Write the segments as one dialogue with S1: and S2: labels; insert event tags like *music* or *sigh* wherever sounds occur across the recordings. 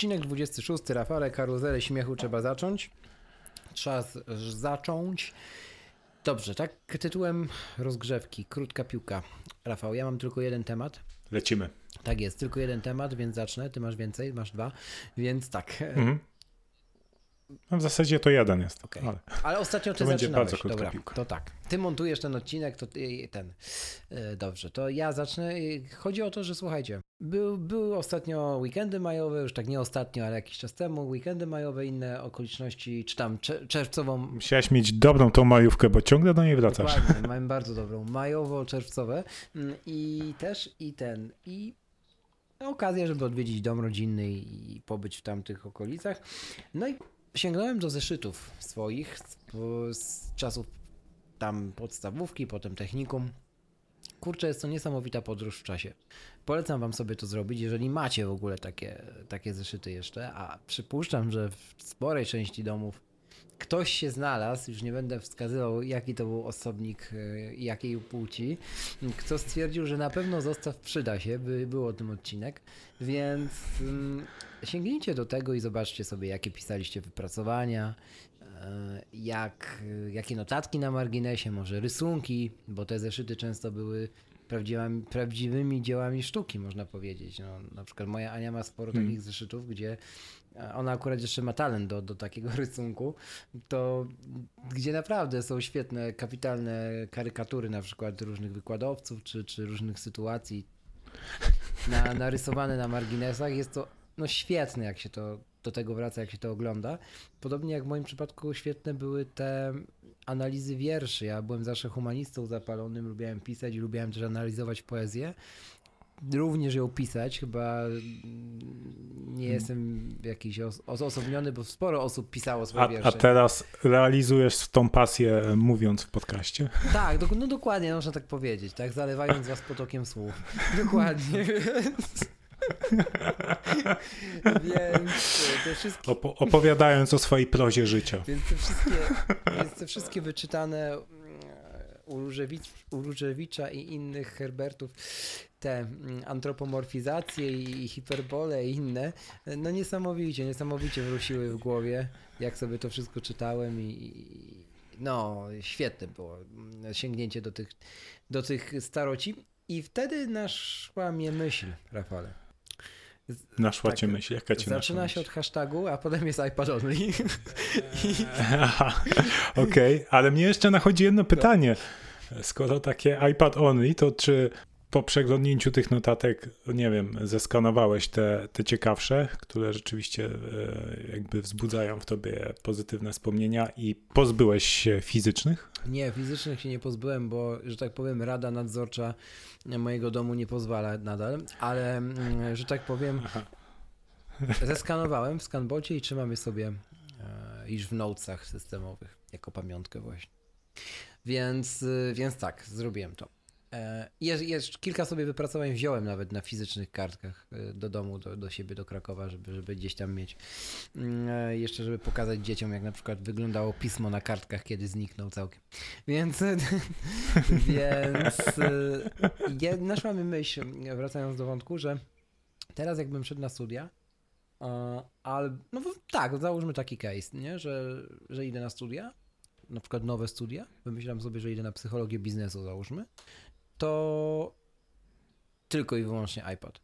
S1: Odcinek 26, Rafale, karuzelę śmiechu trzeba zacząć. Trzeba zacząć. Dobrze, tak tytułem rozgrzewki, krótka piłka. Rafał, ja mam tylko jeden temat.
S2: Lecimy.
S1: Tak jest, tylko jeden temat, więc zacznę. Ty masz więcej, masz dwa, więc tak.
S2: Mhm. No w zasadzie to jeden jest.
S1: Okej.
S2: Ale
S1: Ale ostatnio ty zaczynałeś.
S2: bardzo
S1: Dobra,
S2: piłka.
S1: to tak. Ty montujesz ten odcinek, to ty, ten. E, Dobrze, to ja zacznę. E, Chodzi o to, że słuchajcie, był, były ostatnio weekendy majowe, już tak nie ostatnio, ale jakiś czas temu, weekendy majowe, inne okoliczności, czy tam cze- czerwcową.
S2: musiałeś mieć dobrą tą majówkę, bo ciągle do niej wracasz.
S1: Dokładnie, mamy bardzo dobrą, majowo-czerwcowe Mm, i też i ten, i okazję, żeby odwiedzić dom rodzinny i pobyć w tamtych okolicach. No i sięgnąłem do zeszytów swoich z, czasów tam podstawówki, potem technikum. Kurczę, jest to niesamowita podróż w czasie. Polecam wam sobie to zrobić, jeżeli macie w ogóle takie, takie zeszyty jeszcze, a przypuszczam, że w sporej części domów ktoś się znalazł, już nie będę wskazywał, jaki to był osobnik e, i jakiej płci, kto stwierdził, że na pewno zostaw przyda się, by był o tym odcinek, więc mm, sięgnijcie do tego i zobaczcie sobie, jakie pisaliście wypracowania, e, jak, jakie notatki na marginesie, może rysunki, bo te zeszyty często były prawdziwymi, prawdziwymi dziełami sztuki, można powiedzieć. No, na przykład moja Ania ma sporo
S2: Hmm.
S1: takich zeszytów, gdzie ona akurat jeszcze ma talent do, do takiego *laughs* rysunku, to gdzie naprawdę są świetne, kapitalne karykatury na przykład różnych wykładowców czy, czy różnych sytuacji na, narysowane na marginesach. Jest to no świetne, jak się to do tego wraca, jak się to ogląda. Podobnie jak w moim przypadku świetne były te analizy wierszy. Ja byłem zawsze humanistą zapalonym, lubiałem pisać i lubiałem też analizować poezję. Również ją pisać, chyba nie jestem jakiś os- odosobniony, bo sporo osób pisało swoje
S2: A,
S1: wiersze.
S2: a teraz realizujesz tą pasję e, mówiąc w podcaście. *laughs*
S1: Tak, dok- no dokładnie, można tak powiedzieć, tak? Zalewając was potokiem słów. *laughs* Dokładnie, więc... *laughs* więc te wszystkie,
S2: Opo- opowiadając o swojej prozie życia.
S1: więc te wszystkie, więc te wszystkie wyczytane mm, u, Różewicz, u Różewicza i innych Herbertów te mm, antropomorfizacje i hiperbole i inne, no niesamowicie, niesamowicie wróciły w głowie, jak sobie to wszystko czytałem i, no świetne było mm, sięgnięcie do tych, do tych staroci i wtedy naszła mnie myśl, Rafale.
S2: Naszła
S1: Tak,
S2: cię myśl, jaka cię
S1: Zaczyna się od hashtagu, a potem jest iPad only. *laughs*
S2: Aha, Okej, ale mnie jeszcze nachodzi jedno pytanie. Skoro takie iPad only, to czy po przeglądnięciu tych notatek, nie wiem, zeskanowałeś te, te ciekawsze, które rzeczywiście e, jakby wzbudzają w tobie pozytywne wspomnienia i pozbyłeś się fizycznych?
S1: Nie, fizycznych się nie pozbyłem, bo, że tak powiem, rada nadzorcza mojego domu nie pozwala nadal, ale, mm, że tak powiem,
S2: Aha.
S1: zeskanowałem w skanbocie i trzymam je sobie e, już w notesach systemowych, jako pamiątkę właśnie. Więc, y, więc tak, zrobiłem to. E, Jeszcze, jeszcze kilka sobie wypracowań wziąłem nawet na fizycznych kartkach e, do domu, do, do siebie, do Krakowa, żeby, żeby gdzieś tam mieć. Mm, e, Jeszcze, żeby pokazać dzieciom, jak na przykład wyglądało pismo na kartkach, kiedy zniknął całkiem. Więc, *laughs* więc naszła mi myśl, wracając do wątku, że teraz jakbym szedł na studia, e, al, no tak, załóżmy taki case, nie? Że, że idę na studia, na przykład nowe studia, wymyślam sobie, że idę na psychologię biznesu, załóżmy, to tylko i wyłącznie iPad.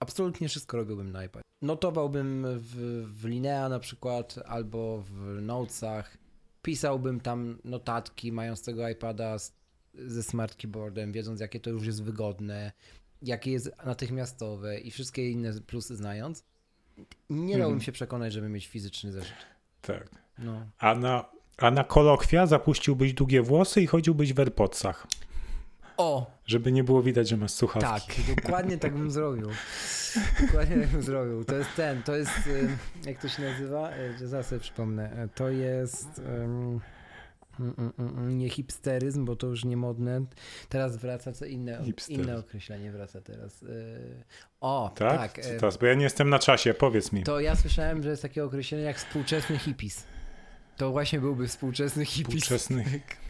S1: Absolutnie wszystko robiłbym na iPad. Notowałbym w, w Linea na przykład, albo w Notesach, pisałbym tam notatki, mając tego iPada z, ze smart keyboardem, wiedząc jakie to już jest wygodne, jakie jest natychmiastowe i wszystkie inne plusy znając. Nie dałbym
S2: Mhm.
S1: się przekonać, żeby mieć fizyczny zeszyt.
S2: Tak.
S1: No.
S2: A na, a na kolokwia zapuściłbyś długie włosy i chodziłbyś w AirPodsach,
S1: O,
S2: żeby nie było widać, że masz słuchawki.
S1: tak, *laughs* dokładnie tak bym zrobił. Dokładnie tak bym zrobił. To jest ten, to jest, jak to się nazywa? Y, Zaraz sobie przypomnę. Y, To jest... mm, Nie hipsteryzm, bo to już nie modne. Teraz wraca co inne,
S2: Hipsteryzm.
S1: inne określenie wraca teraz. Y, O,
S2: Tak?
S1: tak.
S2: Co teraz? Bo ja nie jestem na czasie, powiedz mi.
S1: To ja słyszałem, że jest takie określenie jak współczesny hippies. To właśnie byłby współczesny hippies.
S2: Współczesnych. *laughs*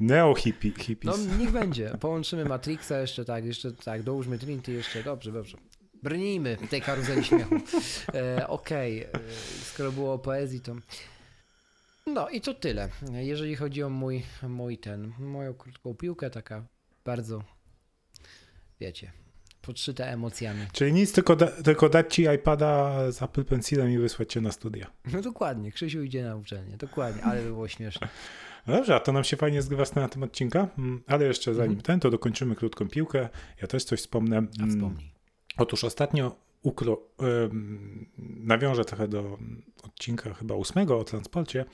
S2: Neo-hippie,
S1: No
S2: hippies.
S1: niech będzie. Połączymy Matrixa jeszcze tak, jeszcze tak, dołóżmy Trinity jeszcze, dobrze, dobrze. Brnijmy w tej karuzeli śmiechu. E, Okej, e, skoro było o poezji, to... No i to tyle. Jeżeli chodzi o mój, mój ten, moją krótką piłkę, taka bardzo, wiecie, podszyta emocjami.
S2: Czyli nic, tylko, da, tylko dać ci iPada z Apple Pencilem i wysłać cię na studia.
S1: No dokładnie, Krzysiu idzie na uczelnię, dokładnie, ale by było śmieszne.
S2: No dobrze, a to nam się fajnie zgrywa z tematem odcinka, Mm, ale jeszcze zanim
S1: Mhm.
S2: ten, to dokończymy krótką piłkę. Ja też coś wspomnę.
S1: A
S2: Mm,
S1: wspomnij.
S2: Otóż ostatnio ukro, nawiążę trochę do odcinka chyba ósmego o transporcie.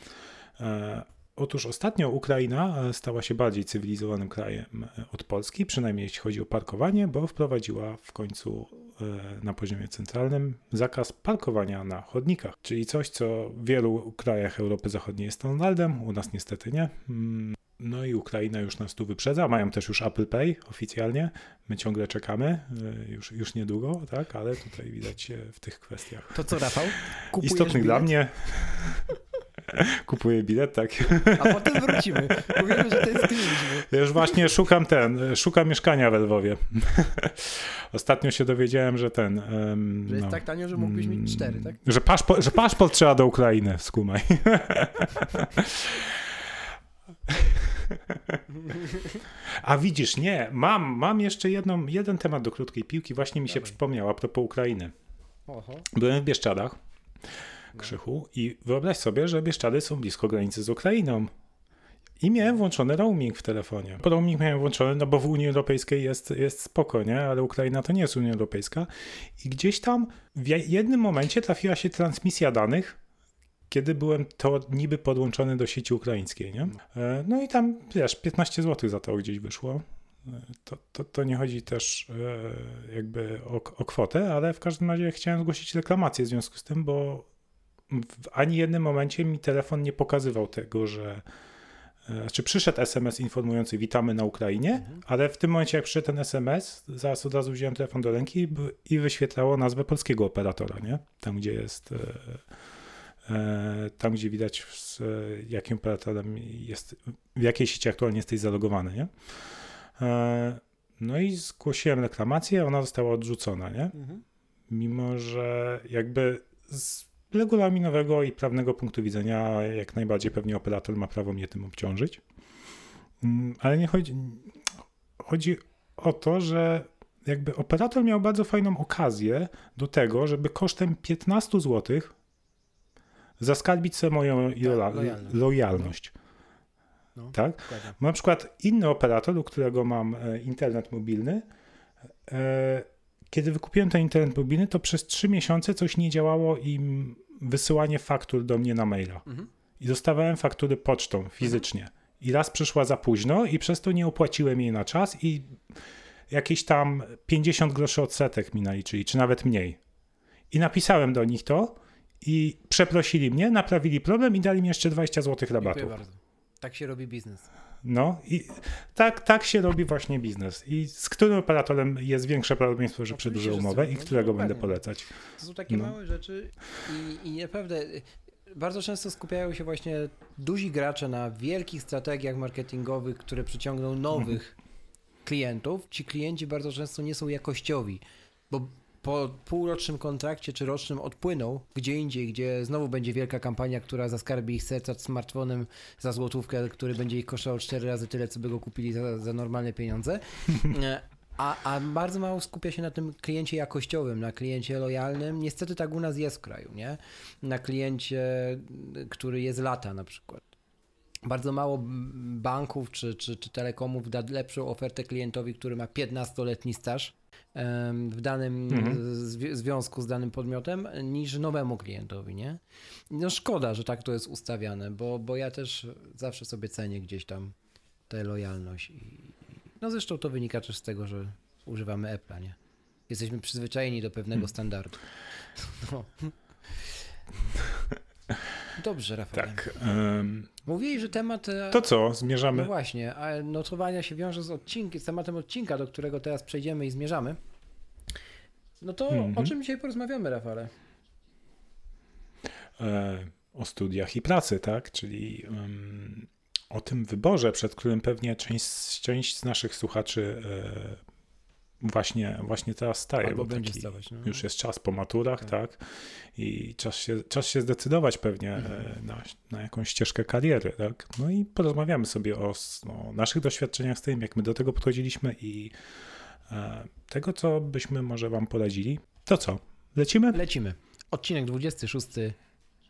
S2: Otóż ostatnio Ukraina e, stała się bardziej cywilizowanym krajem e, od Polski, przynajmniej jeśli chodzi o parkowanie, bo wprowadziła w końcu e, na poziomie centralnym zakaz parkowania na chodnikach, czyli coś, co w wielu krajach Europy Zachodniej jest standardem, u nas niestety nie. Mm, No i Ukraina już nas tu wyprzedza. Mają też już Apple Pay oficjalnie. My ciągle czekamy, już, już niedługo, tak, ale tutaj widać w tych kwestiach
S1: To co, Rafał? *laughs* Kupujesz
S2: istotnych dla
S1: bilet?
S2: mnie. Kupuję bilet, tak.
S1: A potem wrócimy. Powiemy, że tęskniliśmy.
S2: Ja już właśnie szukam ten, szukam mieszkania w Lwowie. Ostatnio się dowiedziałem, że ten. em,
S1: Że jest
S2: no,
S1: tak tanio, że mógłbyś mieć cztery, tak?
S2: Że, paszpo, że paszport trzeba do Ukrainy, skumaj. A widzisz, nie, mam, mam jeszcze jedną, jeden temat do krótkiej piłki, właśnie mi się
S1: Dawaj.
S2: przypomniał a propos Ukrainy.
S1: Oho.
S2: Byłem w Bieszczadach. Krzychu, i wyobraź sobie, że Bieszczady są blisko granicy z Ukrainą. I miałem włączony roaming w telefonie. Bo roaming miałem włączony, no bo w Unii Europejskiej jest, jest spoko, nie? Ale Ukraina to nie jest Unia Europejska. I gdzieś tam w jednym momencie trafiła się transmisja danych, kiedy byłem to niby podłączony do sieci ukraińskiej, nie? E, No i tam, wiesz, 15 zł za to gdzieś wyszło. E, To, to, to nie chodzi też e, jakby o, o kwotę, ale w każdym razie chciałem zgłosić reklamację w związku z tym, bo w ani jednym momencie mi telefon nie pokazywał tego, że e, znaczy przyszedł SMS informujący witamy na Ukrainie,
S1: Mhm.
S2: ale w tym momencie jak przyszedł ten SMS, zaraz od razu wziąłem telefon do ręki i wyświetlało nazwę polskiego operatora, nie? Tam gdzie jest e, e, tam gdzie widać z jakim operatorem jest, w jakiej sieci aktualnie jesteś zalogowany, nie? No i zgłosiłem reklamację, ona została odrzucona, nie?
S1: Mhm.
S2: mimo że jakby z regulaminowego i prawnego punktu widzenia jak najbardziej pewnie operator ma prawo mnie tym obciążyć. Mm, Ale nie chodzi, chodzi o to, że jakby operator miał bardzo fajną okazję do tego, żeby kosztem 15 zł zaskarbić sobie moją loja-
S1: lojalność.
S2: lojalność.
S1: No,
S2: Tak?
S1: dokładnie.
S2: Na przykład inny operator, u którego mam e, internet mobilny. E, kiedy wykupiłem ten internet mobilny, to przez 3 miesiące coś nie działało im wysyłanie faktur do mnie na maila.
S1: Mhm.
S2: I dostawałem faktury pocztą fizycznie. I raz przyszła za późno i przez to nie opłaciłem jej na czas i jakieś tam 50 groszy odsetek mi naliczyli, czy nawet mniej. I napisałem do nich to i przeprosili mnie, naprawili problem i dali mi jeszcze 20 zł rabatu.
S1: Tak się robi biznes.
S2: No i tak, tak się robi właśnie biznes. I z którym operatorem jest większe prawdopodobieństwo, że przedłużę umowę i którego będę polecać.
S1: To są takie
S2: No.
S1: małe rzeczy i, i naprawdę bardzo często skupiają się właśnie duzi gracze na wielkich strategiach marketingowych, które przyciągną nowych klientów. Ci klienci bardzo często nie są jakościowi, bo po półrocznym kontrakcie czy rocznym odpłyną gdzie indziej, gdzie znowu będzie wielka kampania, która zaskarbi ich serca smartfonem za złotówkę, który będzie ich kosztował cztery razy tyle, co by go kupili za, za normalne pieniądze. *laughs* E, A, a bardzo mało skupia się na tym kliencie jakościowym, na kliencie lojalnym. Niestety tak u nas jest w kraju, nie? Na kliencie, który jest lata na przykład. Bardzo mało banków czy, czy, czy telekomów da lepszą ofertę klientowi, który ma 15-letni staż, w danym
S2: Mhm.
S1: zwi- związku z danym podmiotem niż nowemu klientowi, nie? No szkoda, że tak to jest ustawiane, bo, bo ja też zawsze sobie cenię gdzieś tam tę lojalność. I, no zresztą to wynika też z tego, że używamy Apple'a, nie? Jesteśmy przyzwyczajeni do pewnego
S2: Hmm.
S1: standardu. *laughs* No. Dobrze, Rafał.
S2: Tak. em,
S1: Mówili, że temat. e,
S2: to co,
S1: No
S2: zmierzamy?
S1: właśnie, a notowania się wiąże z odcinkiem, z tematem odcinka, do którego teraz przejdziemy i zmierzamy. No to
S2: Mhm.
S1: o czym dzisiaj porozmawiamy, Rafale?
S2: e, o studiach i pracy, tak? Czyli em, o tym wyborze, przed którym pewnie część, część z naszych słuchaczy e, właśnie, właśnie teraz staje.
S1: Albo
S2: bo
S1: będzie
S2: taki
S1: stawać. No.
S2: Już jest czas po maturach,
S1: Tak.
S2: tak? I czas się, czas się zdecydować pewnie
S1: Mhm.
S2: e, na, na jakąś ścieżkę kariery, tak? No i porozmawiamy sobie o, o naszych doświadczeniach z tym, jak my do tego podchodziliśmy i e, tego, co byśmy może wam poradzili. To co? Lecimy?
S1: Lecimy. Odcinek 26.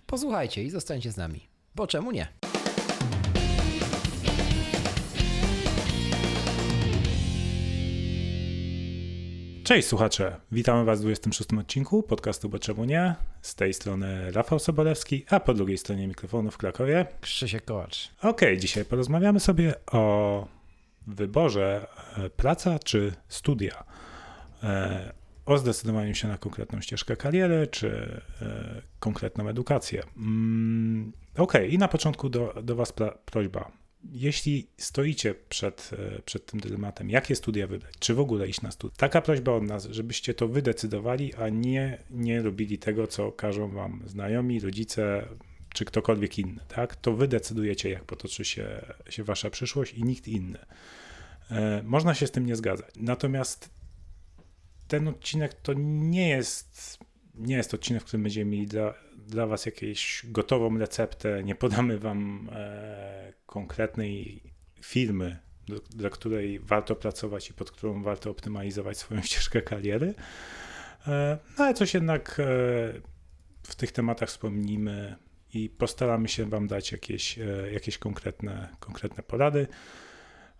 S1: Posłuchajcie i zostańcie z nami. Bo czemu nie?
S2: Cześć słuchacze, witamy Was w 26 odcinku podcastu Bo Czemu Nie. Z tej strony Rafał Sobolewski, a po drugiej stronie mikrofonu w Krakowie.
S1: Krzysiek Kołacz.
S2: Okej, dzisiaj porozmawiamy sobie o wyborze e, praca czy studia. E, O zdecydowaniu się na konkretną ścieżkę kariery czy e, konkretną edukację. Mm, Okej, i na początku do, do Was prośba. Jeśli stoicie przed, e, przed tym dylematem, jakie studia wybrać, czy w ogóle iść na studia, taka prośba od nas, żebyście to wy decydowali, a nie, nie robili tego, co każą Wam znajomi, rodzice, czy ktokolwiek inny, tak? To wy decydujecie, jak potoczy się, się wasza przyszłość i nikt inny. E, można się z tym nie zgadzać. Natomiast ten odcinek to nie jest, nie jest odcinek, w którym będziemy mieli dla, dla was jakąś gotową receptę, nie podamy wam e, konkretnej firmy, do, dla której warto pracować i pod którą warto optymalizować swoją *laughs* ścieżkę kariery. E, no ale coś jednak e, w tych tematach wspomnimy i postaramy się Wam dać jakieś, e, jakieś konkretne, konkretne porady.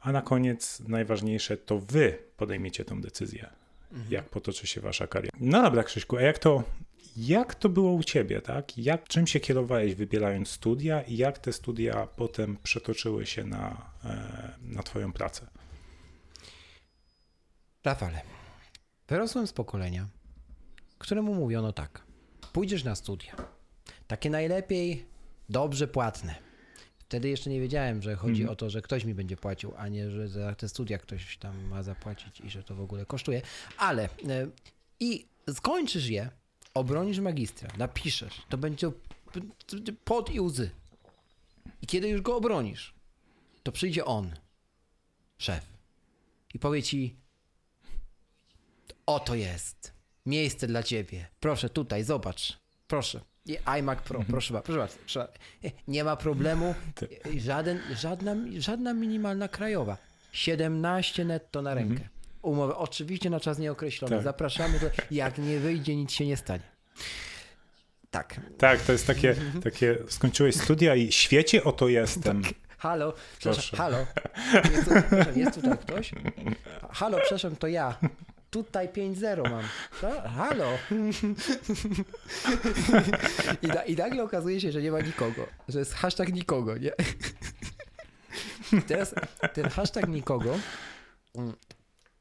S2: A na koniec najważniejsze to Wy podejmiecie tę decyzję, jak potoczy się Wasza kariera. No dobra, Krzyśku, a jak to, jak to było u Ciebie, tak? Jak, czym się kierowałeś wybierając studia i jak te studia potem przetoczyły się na, e, na Twoją pracę?
S1: Rafale, wyrosłem z pokolenia, któremu mówiono tak. Pójdziesz na studia. Takie najlepiej dobrze płatne. Wtedy jeszcze nie wiedziałem, że chodzi
S2: Mhm.
S1: o to, że ktoś mi będzie płacił, a nie, że za te studia ktoś tam ma zapłacić i że to w ogóle kosztuje. Ale e, i skończysz je, obronisz magistra, napiszesz, to będzie p- p- pot i łzy. I kiedy już go obronisz, to przyjdzie on, szef, i powie ci, Oto jest. Miejsce dla ciebie. Proszę tutaj, zobacz. Proszę. I iMac Pro, proszę bardzo. Proszę bardzo. Nie ma problemu. Żaden, żadna, żadna minimalna krajowa. 17 netto na rękę. Umowę oczywiście na czas nieokreślony.
S2: Tak.
S1: Zapraszamy. Do, jak nie wyjdzie, nic się nie stanie. Tak.
S2: Tak, to jest takie, takie skończyłeś studia i świecie oto jestem.
S1: Halo, przepraszam, halo. Jest, tu, jest tutaj ktoś? Halo, przepraszam, to ja. Tutaj 5-0 mam. No, halo. I, na, I nagle okazuje się, że nie ma nikogo. Że jest hashtag nikogo, nie? Teraz ten hashtag nikogo mm,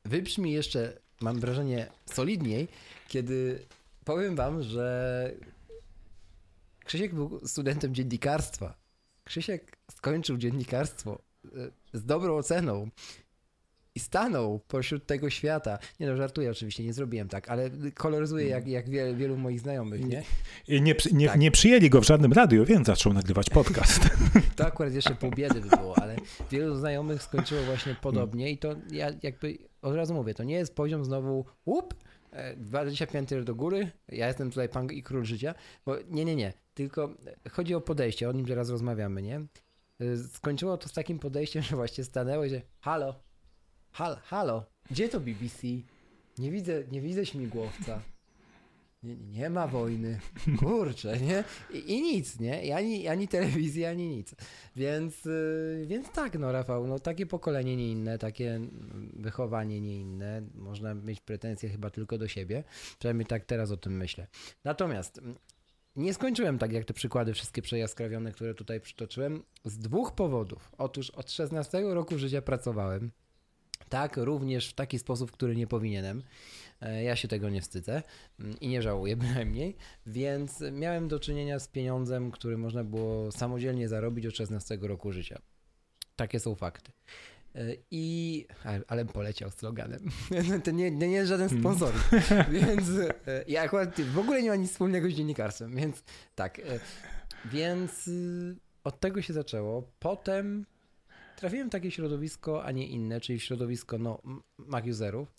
S1: wybrzmi jeszcze, mam wrażenie, solidniej, kiedy powiem wam, że Krzysiek był studentem dziennikarstwa. Krzysiek skończył dziennikarstwo e, z dobrą oceną i stanął pośród tego świata. Nie no, żartuję oczywiście, nie zrobiłem tak, ale koloryzuję jak, jak wiele, wielu moich znajomych, nie?
S2: Nie, przy- nie,
S1: Tak.
S2: nie przyjęli go w żadnym radiu, więc zaczął nagrywać podcast. *laughs*
S1: To akurat jeszcze pół biedy by było, ale wielu znajomych skończyło właśnie podobnie i to ja jakby od razu mówię, to nie jest poziom znowu łup, e, 25 do góry, ja jestem tutaj pan i król życia, bo nie, nie, nie, tylko chodzi o podejście, o nim teraz rozmawiamy, nie? E, Skończyło to z takim podejściem, *laughs* że właśnie stanęło i że halo, hal, halo, gdzie to BBC? Nie widzę, nie widzę śmigłowca. Nie, nie ma wojny, *laughs* kurczę, nie? I, I, nic, nie? I ani, ani telewizji, ani nic. Więc, yy, więc tak, no Rafał, no takie pokolenie nie inne, takie wychowanie nie inne. Można mieć pretensje chyba tylko do siebie. Przynajmniej tak teraz o tym myślę. Natomiast nie skończyłem tak jak te przykłady wszystkie przejaskrawione, które tutaj przytoczyłem, z dwóch powodów. Otóż od 16 roku życia pracowałem. Tak, również w taki sposób, który nie powinienem. E, ja się tego nie wstydzę mm, i nie żałuję *laughs* bynajmniej, więc miałem do czynienia z pieniądzem, który można było samodzielnie zarobić od 16 roku życia. Takie są fakty. E, I. Ale poleciał sloganem. *laughs* To nie, nie jest żaden hmm. sponsor. Hmm. *laughs* Więc e, ja akurat w ogóle nie ma nic wspólnego z dziennikarstwem, więc tak. Więc od tego się zaczęło. Potem trafiłem w takie środowisko, a nie inne, czyli środowisko no, Mac userów.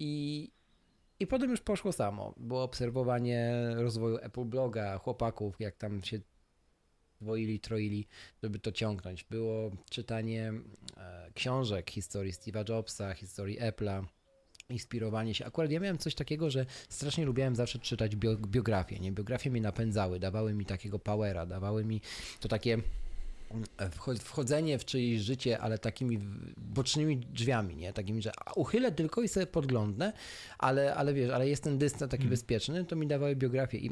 S1: I, I potem już poszło samo. Było obserwowanie rozwoju Apple Bloga, chłopaków, jak tam się dwoili, troili, żeby to ciągnąć. Było czytanie e, książek, historii Steve'a Jobsa, historii Apple'a, inspirowanie się. Akurat ja miałem coś takiego, że strasznie lubiłem zawsze czytać biografie. Nie? Biografie mnie napędzały, dawały mi takiego powera, dawały mi to takie wchodzenie w czyjeś życie, ale takimi bocznymi drzwiami, nie? Takimi, że uchylę tylko i sobie podglądnę, ale, ale wiesz, ale jest ten dystans taki hmm. bezpieczny, to mi dawały biografię i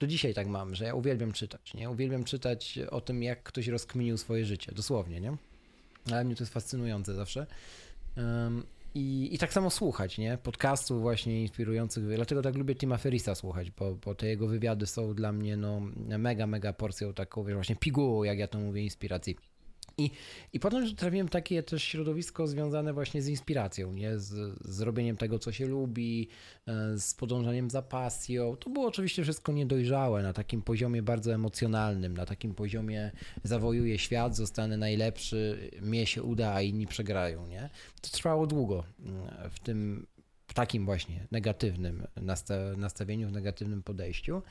S1: do dzisiaj tak mam, że ja uwielbiam czytać, nie? Uwielbiam czytać o tym, jak ktoś rozkminił swoje życie, dosłownie, nie? Ale mnie to jest fascynujące zawsze. Um, i, I tak samo słuchać, nie? Podcastów właśnie inspirujących. Dlatego tak lubię Tima Ferisa słuchać, bo, bo te jego wywiady są dla mnie no, mega, mega porcją taką, wiesz, właśnie pigułą, jak ja to mówię, inspiracji. I, I potem trafiłem takie też środowisko związane właśnie z inspiracją, nie? Z, z robieniem tego, co się lubi, e, z podążaniem za pasją. To było oczywiście wszystko niedojrzałe, na takim poziomie bardzo emocjonalnym, na takim poziomie zawojuję świat, zostanę najlepszy, mnie się uda, a inni przegrają, nie? To trwało długo mm, w tym, w takim właśnie negatywnym nastawieniu, w negatywnym podejściu.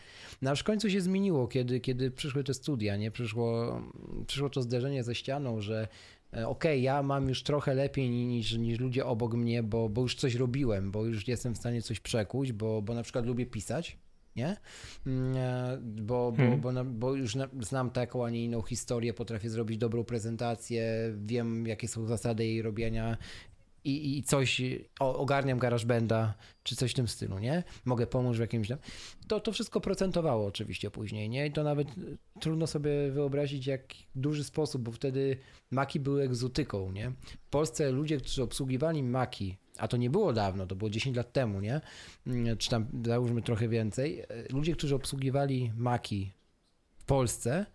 S1: No aż w końcu się zmieniło, kiedy, kiedy przyszły te studia, nie? Przyszło, przyszło to zderzenie ze ścianą, że e, okej, okay, ja mam już trochę lepiej niż, niż ludzie obok mnie, bo, bo już coś robiłem, bo już jestem w stanie coś przekuć, bo, bo na przykład lubię pisać, nie? Mm, e, bo, bo, hmm. bo, bo, już znam taką, a nie inną historię, potrafię zrobić dobrą prezentację, wiem jakie są zasady jej robienia, i, i coś, o, ogarniam GarageBanda, czy coś w tym stylu, nie? Mogę pomóc w jakimś tam. To, to wszystko procentowało oczywiście później, nie? I to nawet e, trudno sobie wyobrazić, jak duży sposób, bo wtedy Maki były egzotyką, nie? W Polsce ludzie, którzy obsługiwali Maki, a to nie było dawno, to było 10 lat temu, nie? Mm, czy tam załóżmy trochę więcej. E, ludzie, którzy obsługiwali Maki w Polsce,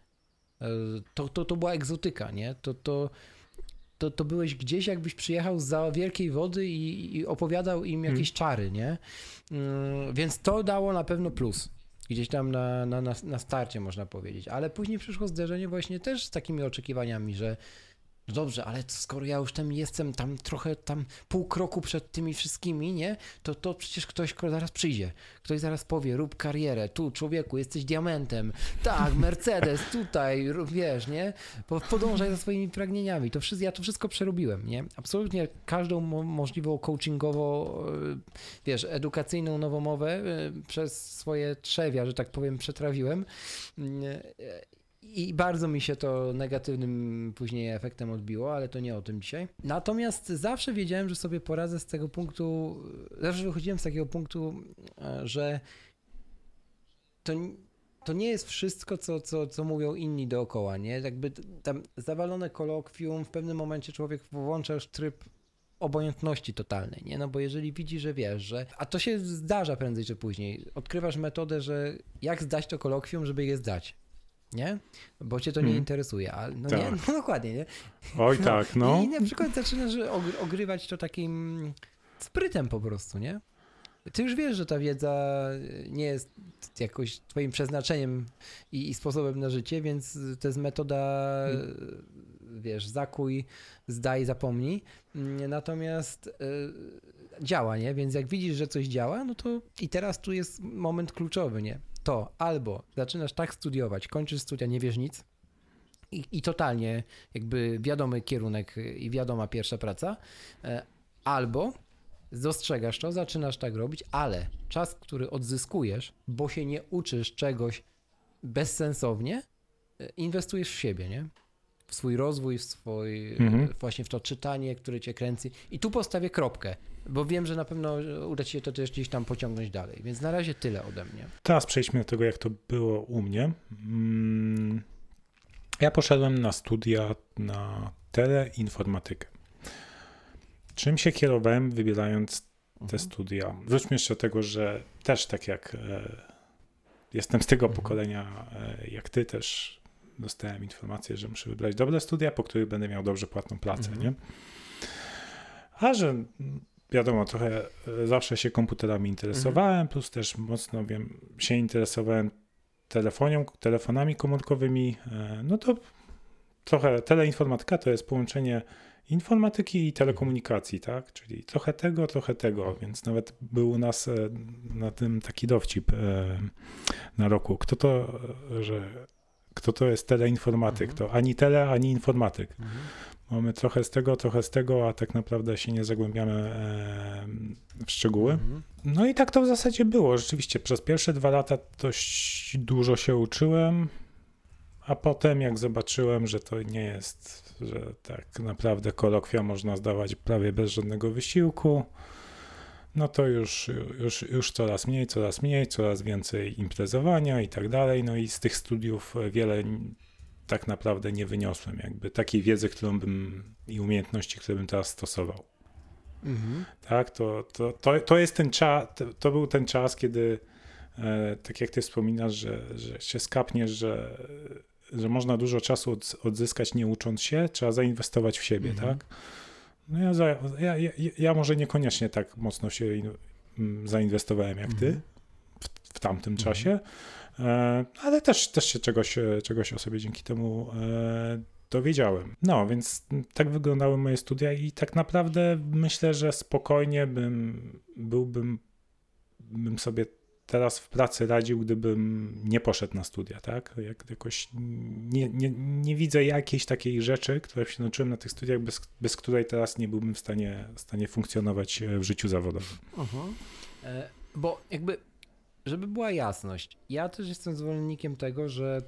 S1: to, to, to była egzotyka, nie? To, to to, to byłeś gdzieś, jakbyś przyjechał za wielkiej wody i, i opowiadał im hmm. jakieś czary, nie? Mm, więc to dało na pewno plus. Gdzieś tam na, na, na starcie można powiedzieć. Ale później przyszło zderzenie właśnie też z takimi oczekiwaniami, że dobrze, ale skoro ja już tam jestem, tam trochę tam pół kroku przed tymi wszystkimi, nie? To, to przecież ktoś zaraz przyjdzie. Ktoś zaraz powie, rób karierę, tu człowieku, jesteś diamentem. Tak, *laughs* Mercedes, tutaj, wiesz, nie? Podążaj za swoimi pragnieniami. To wszystko, ja to wszystko przerobiłem, nie? Absolutnie każdą mo możliwą coachingową, e, wiesz, edukacyjną nowomowę e, przez swoje trzewia, że tak powiem, przetrawiłem e, i bardzo mi się to negatywnym później efektem odbiło, ale to nie o tym dzisiaj. Natomiast zawsze wiedziałem, że sobie poradzę z tego punktu, zawsze wychodziłem z takiego punktu, e, że to, to nie jest wszystko, co, co, co mówią inni dookoła, nie? Jakby tam zawalone kolokwium, w pewnym momencie człowiek włącza już tryb obojętności totalnej, nie? No bo jeżeli widzi, że wiesz, że... A to się zdarza prędzej czy później. Odkrywasz metodę, że jak zdać to kolokwium, żeby je zdać nie? Bo cię to nie hmm. interesuje, ale no tak. nie, no dokładnie, nie?
S2: Oj no, tak, no.
S1: I na przykład zaczynasz ogrywać to takim sprytem po prostu, nie? Ty już wiesz, że ta wiedza nie jest jakoś twoim przeznaczeniem i, i sposobem na życie, więc to jest metoda, hmm. wiesz, zakuj, zdaj, zapomnij. Natomiast y, działa, nie? Więc jak widzisz, że coś działa, no to i teraz tu jest moment kluczowy, nie? To albo zaczynasz tak studiować, kończysz studia, nie wiesz nic i, i totalnie jakby wiadomy kierunek i wiadoma pierwsza praca, e, albo dostrzegasz to, zaczynasz tak robić, ale czas, który odzyskujesz, bo się nie uczysz czegoś bezsensownie, e, inwestujesz w siebie, nie? W swój rozwój, w swój,
S2: Mhm.
S1: właśnie w to czytanie, które cię kręci. I tu postawię kropkę, bo wiem, że na pewno uda ci się to też gdzieś tam pociągnąć dalej. Więc na razie tyle ode mnie.
S2: Teraz przejdźmy do tego, jak to było u mnie. Mm, Ja poszedłem na studia na teleinformatykę. Czym się kierowałem, wybierając te
S1: Mhm.
S2: studia? Wróćmy jeszcze do tego, że też tak jak e, jestem z tego
S1: Mhm.
S2: pokolenia, e, jak ty też dostałem informację, że muszę wybrać dobre studia, po których będę miał dobrze płatną pracę,
S1: Mhm.
S2: nie? A że mm, wiadomo, trochę e, zawsze się komputerami interesowałem, plus też mocno wiem, się interesowałem telefonią, telefonami komórkowymi, e, no to trochę teleinformatyka to jest połączenie informatyki i telekomunikacji, tak? Czyli trochę tego, trochę tego, więc nawet był u nas e, na tym taki dowcip na roku. Kto to, że kto to jest teleinformatyk?
S1: Mhm.
S2: To ani tele, ani informatyk.
S1: Mhm.
S2: Mamy trochę z tego, trochę z tego, a tak naprawdę się nie zagłębiamy w szczegóły.
S1: Mhm.
S2: No i tak to w zasadzie było. Rzeczywiście przez pierwsze dwa lata dość dużo się uczyłem, a potem jak zobaczyłem, że to nie jest, że tak naprawdę kolokwia można zdawać prawie bez żadnego wysiłku, no to już, już, już coraz mniej, coraz mniej, coraz więcej imprezowania i tak dalej. No i z tych studiów wiele tak naprawdę nie wyniosłem, jakby takiej wiedzy, którą bym i umiejętności, które bym teraz stosował.
S1: Mhm.
S2: Tak, to, to, to, to jest ten czas, to, to był ten czas, kiedy e, tak jak ty wspominasz, że, że się skapniesz, że, że można dużo czasu od, odzyskać nie ucząc się, trzeba zainwestować w siebie,
S1: Mhm.
S2: tak? No ja, za, ja, ja, ja może niekoniecznie tak mocno się in, m, zainwestowałem jak ty
S1: Mhm.
S2: w, w tamtym
S1: Mhm.
S2: czasie, e, ale też, też się czegoś, e, czegoś o sobie dzięki temu e, dowiedziałem. No, więc tak wyglądały moje studia i tak naprawdę myślę, że spokojnie bym byłbym bym sobie teraz w pracy radził, gdybym nie poszedł na studia, tak? Jak, jakoś nie, nie, nie widzę jakiejś takiej rzeczy, której się nauczyłem na tych studiach, bez, bez której teraz nie byłbym w stanie, w stanie funkcjonować w życiu zawodowym.
S1: Mhm. E, Bo jakby, żeby była jasność, ja też jestem zwolennikiem tego, że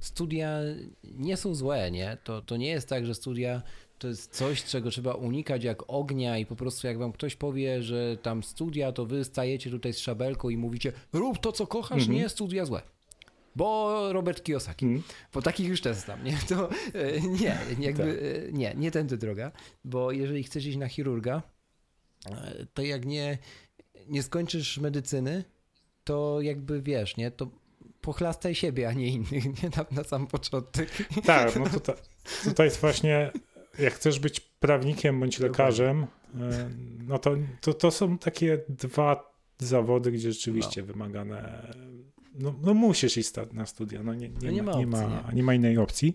S1: studia nie są złe, nie? To, to nie jest tak, że studia to jest coś, czego trzeba unikać jak ognia i po prostu jak wam ktoś powie, że tam studia, to wy stajecie tutaj z szabelką i mówicie rób to, co kochasz,
S2: Mhm.
S1: nie, studia złe. Bo Robert Kiyosaki.
S2: Mm.
S1: Bo takich już też znam, nie? To e, nie, jakby,
S2: Tak.
S1: e, nie, nie tędy droga, bo jeżeli chcesz iść na chirurga, e, to jak nie, nie skończysz medycyny, to jakby wiesz, nie, to pochlastaj siebie, a nie innych, *laughs* nie na, na sam początek.
S2: Tak, no to, to jest właśnie, jak chcesz być prawnikiem bądź lekarzem, e, no to, to, to są takie dwa zawody, gdzie rzeczywiście wymagane. No, no musisz iść na studia, no nie, nie,
S1: No nie
S2: ma,
S1: ma
S2: nie,
S1: opcji,
S2: ma, nie ma innej opcji.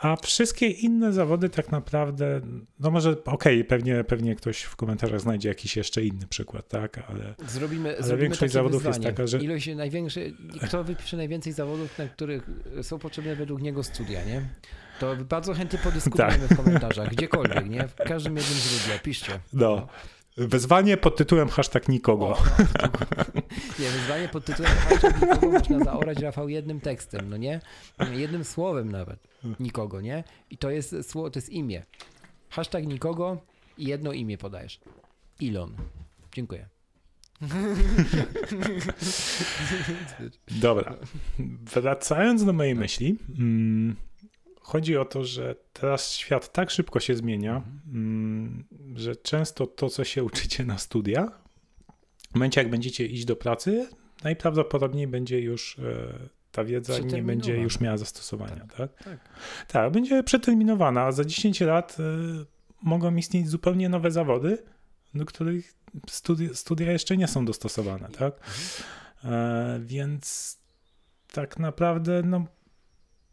S2: A wszystkie inne zawody tak naprawdę, no może okej, pewnie, pewnie ktoś w komentarzach znajdzie jakiś jeszcze inny przykład, tak, ale
S1: Zrobimy,
S2: Ale
S1: zrobimy
S2: większość zawodów jest
S1: wyzwanie.
S2: taka, że-
S1: Ilość największe, kto wypisze najwięcej zawodów, na których są potrzebne według niego studia, nie? To bardzo chętnie podyskutujemy w komentarzach, gdziekolwiek, nie? W każdym jednym źródle, piszcie.
S2: no. Wyzwanie pod tytułem hashtag nikogo.
S1: O, no. *laughs* Nie, wyzwanie pod tytułem hashtag nikogo można zaorać, Rafał, jednym tekstem, no nie? Jednym słowem nawet. Nikogo, nie? I to jest słowo, to jest imię. Hashtag nikogo i jedno imię podajesz. Ilon. Dziękuję.
S2: Dobra. Wracając do mojej myśli, mm, chodzi o to, że teraz świat tak szybko się zmienia, mm, że często to, co się *laughs* uczycie na studiach, w momencie, jak będziecie iść do pracy, najprawdopodobniej będzie już e, ta wiedza nie będzie już miała zastosowania, tak?
S1: tak.
S2: Tak, będzie przeterminowana, a za 10 lat e, mogą istnieć zupełnie nowe zawody, do których studia, studia jeszcze nie są dostosowane, tak? E, więc tak naprawdę, no,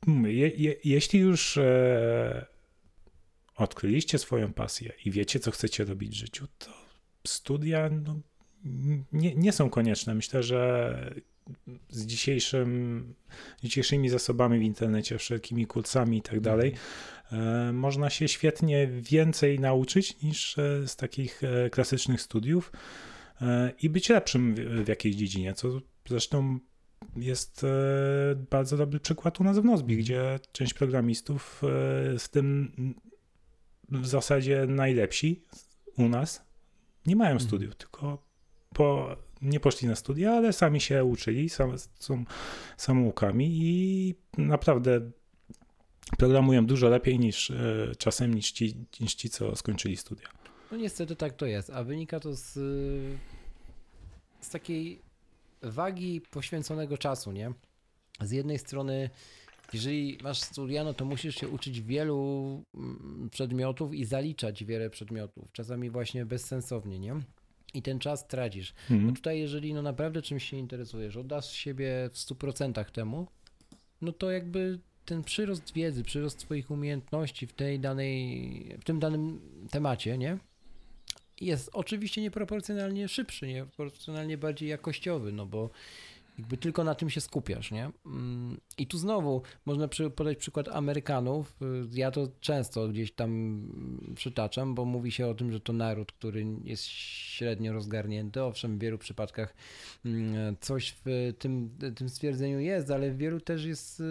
S2: je, je, jeśli już e, odkryliście swoją pasję i wiecie, co chcecie robić w życiu, to studia no, nie, nie są konieczne. Myślę, że z dzisiejszym, dzisiejszymi zasobami w internecie, wszelkimi kursami i tak dalej, e, można się świetnie więcej nauczyć niż e, z takich e, klasycznych studiów i być lepszym w jakiejś dziedzinie, co zresztą jest bardzo dobry przykład u nas w Nozbi, gdzie część programistów z tym w zasadzie najlepsi u nas nie mają mhm. studiów, tylko po nie poszli na studia, ale sami się uczyli, sam, są samoukami i naprawdę programują dużo lepiej niż e, czasem niż ci, niż ci, co skończyli studia.
S1: No niestety tak to jest, a wynika to z, z takiej wagi poświęconego czasu, nie? Z jednej strony, jeżeli masz studia, no to musisz się uczyć wielu mm, przedmiotów i zaliczać wiele przedmiotów, czasami właśnie bezsensownie, nie? i ten czas tracisz. Mhm. No tutaj, jeżeli no naprawdę czymś się interesujesz, oddasz siebie w 100% temu, no to jakby ten przyrost wiedzy, przyrost Twoich umiejętności w tej danej, w tym danym temacie, nie? Jest oczywiście nieproporcjonalnie szybszy, nieproporcjonalnie bardziej jakościowy, no bo jakby tylko na tym się skupiasz, nie? Mm, I tu znowu można podać przykład Amerykanów. Ja to często gdzieś tam przytaczam, bo mówi się o tym, że to naród, który jest średnio rozgarnięty. Owszem, w wielu przypadkach mm, coś w tym, tym stwierdzeniu jest, ale w wielu też jest y,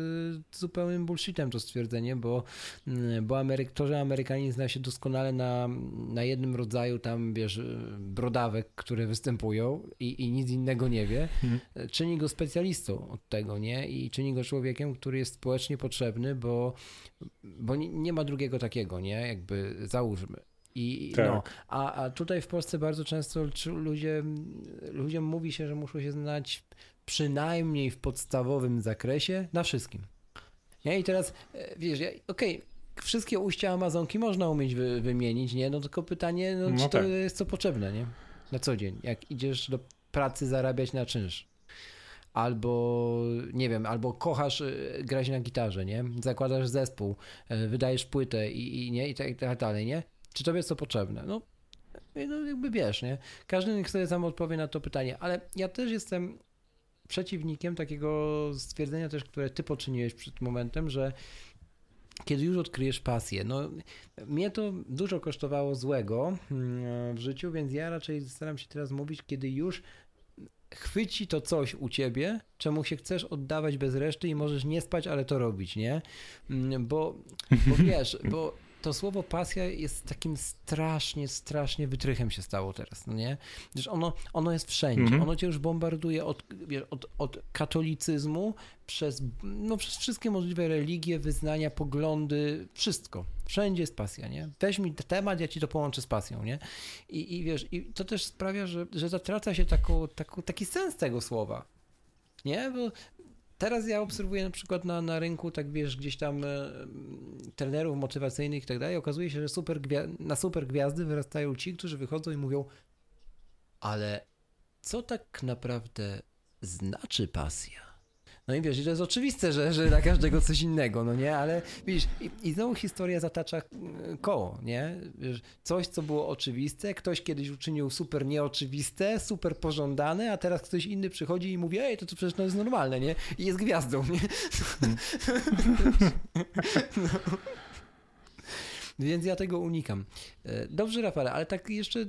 S1: zupełnym bullshitem to stwierdzenie, bo, mm, bo Ameryk, to, że Amerykanin zna się doskonale na, na jednym rodzaju tam, wiesz, brodawek, które występują i, i nic innego nie wie, hmm. czyni go specjalistą od tego, nie? I czyni go człowiekiem, który jest społecznie potrzebny, bo, bo nie, ma drugiego takiego, nie? Jakby załóżmy. I, tak. no, a, a tutaj w Polsce bardzo często ludzie, ludziom mówi się, że muszą się znać przynajmniej w podstawowym zakresie na wszystkim. Nie? I teraz, e, wiesz, ja, okej, okay, wszystkie ujścia Amazonki można umieć wy, wymienić, nie? No tylko pytanie, no, no czy tak. to jest co potrzebne, nie? Na co dzień, jak idziesz do pracy zarabiać na czynsz albo nie wiem, albo kochasz y, grać na gitarze, nie? Zakładasz zespół, y, wydajesz płytę i, i nie i tak, i tak dalej, nie? Czy tobie jest to potrzebne? No, no jakby wiesz, nie? Każdy niech sobie sam odpowie na to pytanie, ale ja też jestem przeciwnikiem takiego stwierdzenia też, które ty poczyniłeś przed momentem, że kiedy już odkryjesz pasję, no mnie to dużo kosztowało złego mm, w życiu, więc ja raczej staram się teraz mówić, kiedy już chwyci to coś u ciebie, czemu się chcesz oddawać bez reszty i możesz nie spać, ale to robić, nie? Mm, bo, bo wiesz, bo to słowo pasja jest takim strasznie, strasznie wytrychem się stało teraz, no nie? Wiesz, ono, ono jest wszędzie, mm -hmm. ono cię już bombarduje od, od, od katolicyzmu przez, no, przez wszystkie możliwe religie, wyznania, poglądy, wszystko. Wszędzie jest pasja, nie? Weź mi temat, ja ci to połączę z pasją, nie? I, i wiesz, i to też sprawia, że, że zatraca się taką, taką, taki sens tego słowa. Nie? Bo Teraz ja obserwuję na przykład na, na rynku, tak wiesz, gdzieś tam e, trenerów motywacyjnych i tak dalej. Okazuje się, że super na super gwiazdy wyrastają ci, którzy wychodzą i mówią, ale co tak naprawdę znaczy pasja? No i wiesz, to jest oczywiste, że, że dla każdego coś innego, no nie, ale widzisz, i, i znowu historia zatacza e, koło, nie? Wiesz, coś, co było oczywiste, ktoś kiedyś uczynił super nieoczywiste, super pożądane, a teraz ktoś inny przychodzi i mówi, ej, to, to przecież to jest normalne, nie? I jest gwiazdą, nie? *laughs* no. Więc ja tego unikam. E, dobrze, Rafale, ale tak jeszcze, e,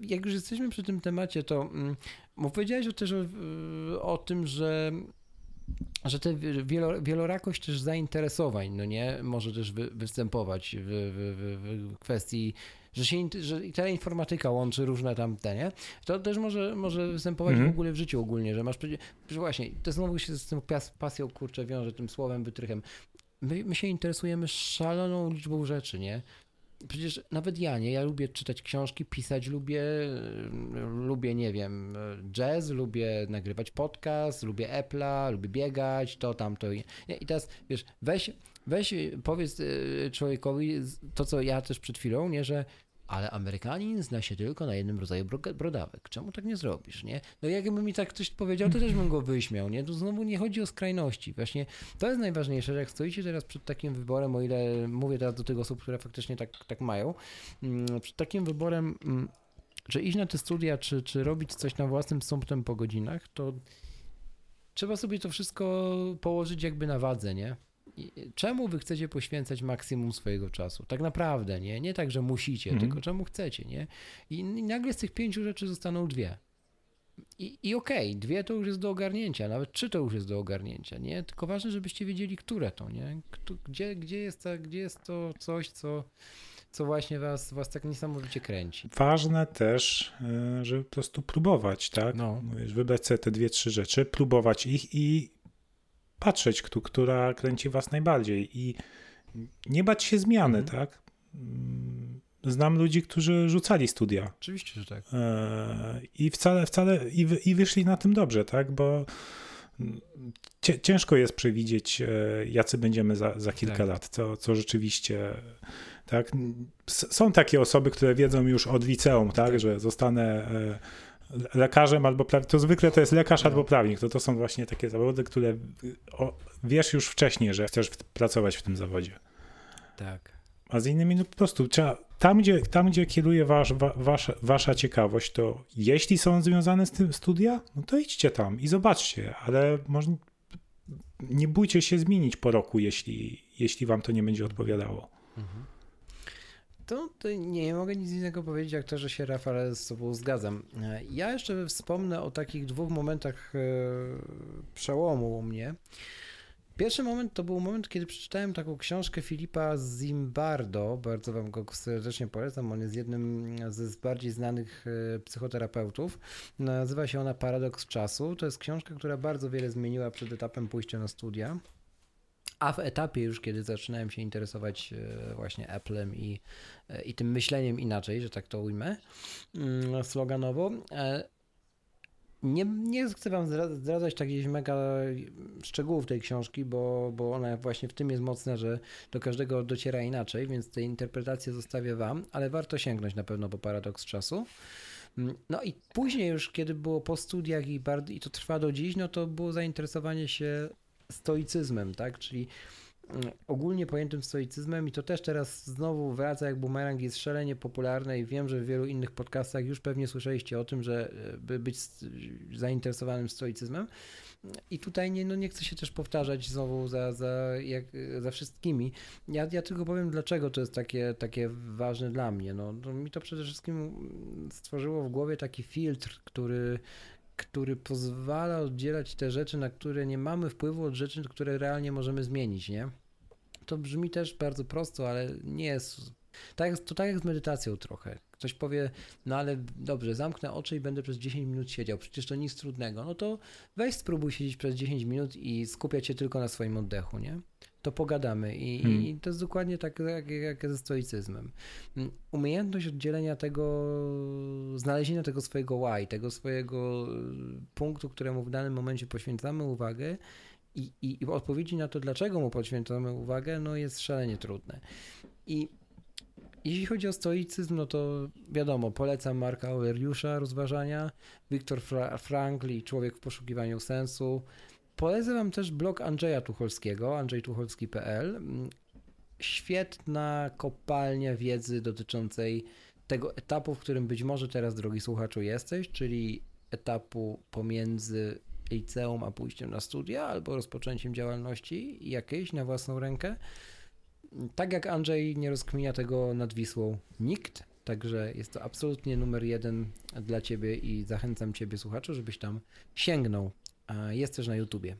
S1: jak już jesteśmy przy tym temacie, to mm, bo powiedziałeś też o, o tym, że że te wielorakość też zainteresowań, no nie, może też wy, występować w, w, w, kwestii, że się że ta informatyka łączy różne tam te, nie? To też może, może występować mhm. w ogóle w życiu ogólnie, że masz, że właśnie, to znowu się z tym pasją, kurczę, wiąże, tym słowem, wytrychem. My, my się interesujemy szaloną liczbą rzeczy, nie? Przecież nawet ja, nie? Ja lubię czytać książki, pisać lubię, lubię, nie wiem, jazz, lubię nagrywać podcast, lubię Apple'a, lubię biegać, to, tamto. I, i teraz, wiesz, weź, weź, powiedz y, człowiekowi to, co ja też przed chwilą, nie, że ale Amerykanin zna się tylko na jednym rodzaju brodawek. Czemu tak nie zrobisz, nie? No jakby mi tak ktoś powiedział, to też bym go wyśmiał, nie? Tu znowu nie chodzi o skrajności. Właśnie to jest najważniejsze, że jak stoicie teraz przed takim wyborem, o ile mówię teraz do tych osób, które faktycznie tak, tak mają, mm, przed takim wyborem, mm, czy iść na te studia, czy, czy robić coś na własnym sumptem po godzinach, to trzeba sobie to wszystko położyć jakby na wadze, nie? Czemu wy chcecie poświęcać maksimum swojego czasu? Tak naprawdę, nie? Nie tak, że musicie,
S2: Mhm.
S1: tylko czemu chcecie, nie? I, I nagle z tych pięciu rzeczy zostaną dwie. I, i okej, dwie to już jest do ogarnięcia, nawet trzy to już jest do ogarnięcia, nie? Tylko ważne, żebyście wiedzieli, które to, nie? Gdzie, gdzie, jest ta, gdzie jest to coś, co, co właśnie was, was tak niesamowicie kręci.
S2: Ważne też, e, żeby po prostu próbować, tak?
S1: No.
S2: Mówisz, wybrać sobie te dwie, trzy rzeczy, próbować ich i patrzeć, któ- która kręci was najbardziej i nie bać się zmiany,
S1: Mhm.
S2: tak? Znam ludzi, którzy rzucali studia
S1: Oczywiście, że tak.
S2: e, i wcale, wcale i, i wyszli na tym dobrze, tak? Bo ciężko jest przewidzieć, e, jacy będziemy za, za kilka
S1: Tak.
S2: lat, co, co rzeczywiście, tak? S- Są takie osoby, które wiedzą już od liceum, tak?
S1: Tak.
S2: Że zostanę e, lekarzem albo prawnikiem. To zwykle to jest lekarz
S1: No.
S2: albo prawnik. To, to są właśnie takie zawody, które o, wiesz już wcześniej, że chcesz pracować w tym zawodzie.
S1: Tak.
S2: A z innymi, no po prostu trzeba, tam gdzie, tam, gdzie kieruje wasz, wa, wasza, wasza ciekawość, to jeśli są związane z tym studia, no to idźcie tam i zobaczcie, ale może nie bójcie się zmienić po roku, jeśli, jeśli wam to nie będzie odpowiadało.
S1: To, to nie mogę nic innego powiedzieć, jak to, że się Rafale z tobą zgadzam. E, Ja jeszcze wspomnę o takich dwóch momentach e, przełomu u mnie. Pierwszy moment to był moment, kiedy przeczytałem taką książkę Filipa Zimbardo. Bardzo wam go serdecznie polecam. On jest jednym z bardziej znanych e, psychoterapeutów. Nazywa się ona Paradoks czasu. To jest książka, która bardzo wiele zmieniła przed etapem pójścia na studia. A w etapie już, kiedy zaczynałem się interesować e, właśnie Applem i, e, i tym myśleniem inaczej, że tak to ujmę, mm, sloganowo, e, nie, nie chcę wam zdra- zdradzać takich mega szczegółów tej książki, bo, bo ona właśnie w tym jest mocna, że do każdego dociera inaczej, więc te interpretacje zostawię wam, ale warto sięgnąć na pewno po paradoks czasu. Mm, No i później już, kiedy było po studiach i, bardzo, i to trwa do dziś, no to było zainteresowanie się stoicyzmem, tak? Czyli mm, ogólnie pojętym stoicyzmem i to też teraz znowu wraca jak bumerang, jest szalenie popularne i wiem, że w wielu innych podcastach już pewnie słyszeliście o tym, że e, by być zainteresowanym stoicyzmem i tutaj nie, no nie chcę się też powtarzać znowu za, za, jak, za wszystkimi. Ja, ja tylko powiem, dlaczego to jest takie, takie ważne dla mnie. No, no, mi to przede wszystkim stworzyło w głowie taki filtr, który, który pozwala oddzielać te rzeczy, na które nie mamy wpływu, od rzeczy, które realnie możemy zmienić, nie? To brzmi też bardzo prosto, ale nie jest. Tak, to tak jak z medytacją trochę. Ktoś powie, no ale dobrze, zamknę oczy i będę przez 10 minut siedział, przecież to nic trudnego. No to weź spróbuj siedzieć przez 10 minut i skupiać się tylko na swoim oddechu, nie? To pogadamy i,
S2: Hmm.
S1: i to jest dokładnie tak jak, jak ze stoicyzmem. Umiejętność oddzielenia tego, znalezienia tego swojego why, tego swojego y, punktu, któremu w danym momencie poświęcamy uwagę i, i, i odpowiedzi na to, dlaczego mu poświęcamy uwagę, no jest szalenie trudne. I jeśli chodzi o stoicyzm, no to wiadomo, polecam Marka Aureliusza rozważania, Viktor Fra- Frankl i Człowiek w poszukiwaniu sensu. Polecam wam też blog Andrzeja Tucholskiego, andrzejtucholski.pl. Świetna kopalnia wiedzy dotyczącej tego etapu, w którym być może teraz, drogi słuchaczu, jesteś, czyli etapu pomiędzy liceum a pójściem na studia albo rozpoczęciem działalności jakiejś na własną rękę. Tak jak Andrzej nie rozkminia tego nad Wisłą nikt, także jest to absolutnie numer jeden dla ciebie i zachęcam ciebie słuchaczu, żebyś tam sięgnął. Jest też na YouTubie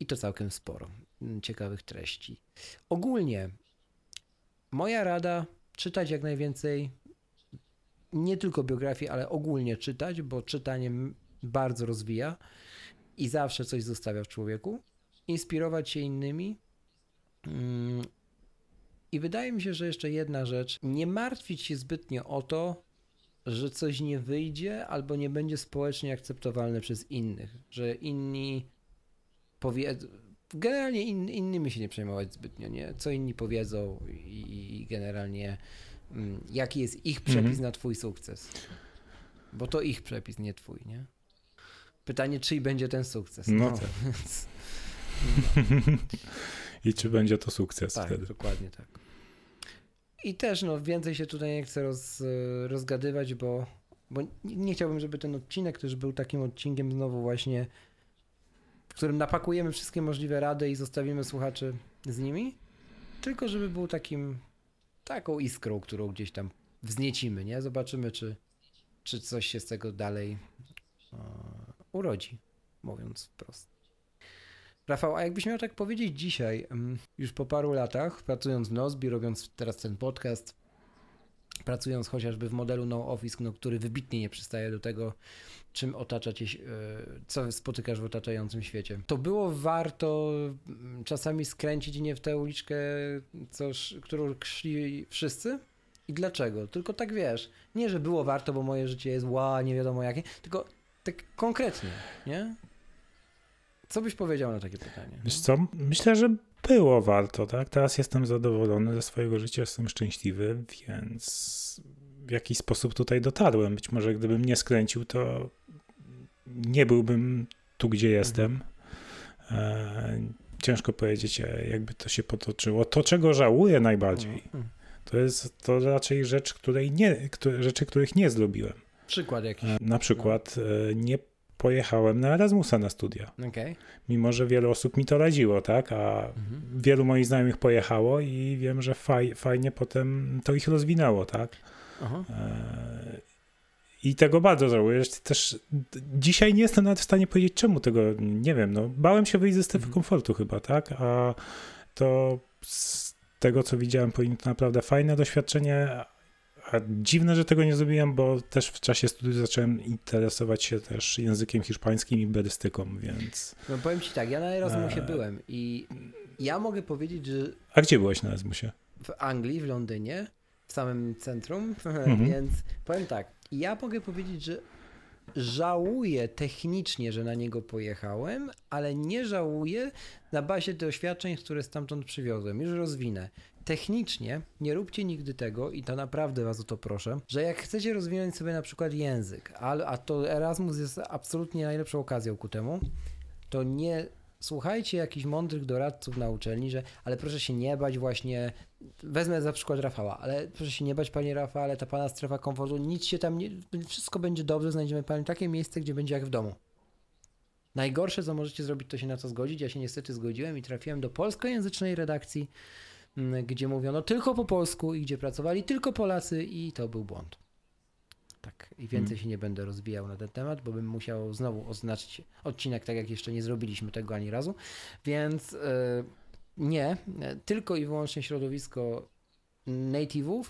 S1: i to całkiem sporo mm, ciekawych treści. Ogólnie moja rada czytać jak najwięcej nie tylko biografii, ale ogólnie czytać, bo czytanie bardzo rozwija i zawsze coś zostawia w człowieku. Inspirować się innymi. Mm, I wydaje mi się, że jeszcze jedna rzecz. Nie martwić się zbytnio o to, że coś nie wyjdzie albo nie będzie społecznie akceptowalne przez innych. Że inni powiedzą. Generalnie in, innymi się nie przejmować zbytnio, nie? Co inni powiedzą i, i generalnie mm, jaki jest ich przepis
S2: Mhm.
S1: na twój sukces. Bo to ich przepis, nie twój, nie? Pytanie, czyj będzie ten sukces.
S2: No.
S1: to- *laughs* więc- *laughs*
S2: I czy będzie to sukces
S1: tak,
S2: wtedy?
S1: dokładnie tak. I też, no, więcej się tutaj nie chcę roz, rozgadywać, bo, bo nie, nie chciałbym, żeby ten odcinek też był takim odcinkiem znowu właśnie którym napakujemy wszystkie możliwe rady i zostawimy słuchaczy z nimi, tylko żeby był takim, taką iskrą, którą gdzieś tam wzniecimy, nie? Zobaczymy, czy, czy coś się z tego dalej uh, urodzi, mówiąc wprost. Rafał, a jakbyś miał tak powiedzieć dzisiaj, już po paru latach, pracując w Nozbi, robiąc teraz ten podcast, pracując chociażby w modelu No Office, no, który wybitnie nie przystaje do tego, czym otacza cię, e, co spotykasz w otaczającym świecie. To było warto czasami skręcić nie w tę uliczkę, coś, którą szli wszyscy? I dlaczego? Tylko tak wiesz, nie, że było warto, bo moje życie jest ła, nie wiadomo jakie, tylko tak konkretnie, nie? Co byś powiedział na takie pytanie?
S2: Wiesz co, myślę, że było warto, tak? Teraz jestem zadowolony ze swojego życia, jestem szczęśliwy, więc w jakiś sposób tutaj dotarłem. Być może gdybym nie skręcił, to nie byłbym tu, gdzie jestem. E, ciężko powiedzieć, e, jakby to się potoczyło. To, czego żałuję najbardziej, mhm. to jest to raczej rzecz, której nie, rzeczy, których nie zrobiłem.
S1: Przykład jakiś.
S2: E, na przykład nie pojechałem na Erasmusa na studia.
S1: Okay.
S2: Mimo, że wiele osób mi to radziło, tak? A mhm. wielu moich znajomych pojechało i wiem, że faj, fajnie potem to ich rozwinęło, tak? Aha. E, I tego bardzo żałuję. Też dzisiaj nie jestem nawet w stanie powiedzieć, czemu tego nie wiem. No, bałem się wyjść ze strefy mhm. komfortu chyba, tak? A to z tego, co widziałem, powinno to naprawdę fajne doświadczenie, a dziwne, że tego nie zrobiłem, bo też w czasie studiów zacząłem interesować się też językiem hiszpańskim i berystyką, więc...
S1: No powiem ci tak, ja na Erasmusie e... byłem i ja mogę powiedzieć, że...
S2: A gdzie byłeś na Erasmusie?
S1: W Anglii, w Londynie, w samym centrum, *laughs* mhm. więc powiem tak, ja mogę powiedzieć, że żałuję technicznie, że na niego pojechałem, ale nie żałuję na bazie doświadczeń, które stamtąd przywiozłem. Już rozwinę technicznie nie róbcie nigdy tego, i to naprawdę was o to proszę, że jak chcecie rozwinąć sobie na przykład język, a to Erasmus jest absolutnie najlepszą okazją ku temu, to nie słuchajcie jakichś mądrych doradców na uczelni, że ale proszę się nie bać właśnie, wezmę za przykład Rafała, ale proszę się nie bać panie Rafale, ta pana strefa komfortu, nic się tam nie, wszystko będzie dobrze, znajdziemy panu takie miejsce, gdzie będzie jak w domu. Najgorsze, co możecie zrobić, to się na to zgodzić. Ja się niestety zgodziłem i trafiłem do polskojęzycznej redakcji gdzie mówiono tylko po polsku i gdzie pracowali tylko Polacy i to był błąd. Tak, i więcej hmm. się nie będę rozwijał na ten temat, bo bym musiał znowu oznaczyć odcinek, tak jak jeszcze nie zrobiliśmy tego ani razu. Więc yy, nie, tylko i wyłącznie środowisko native'ów,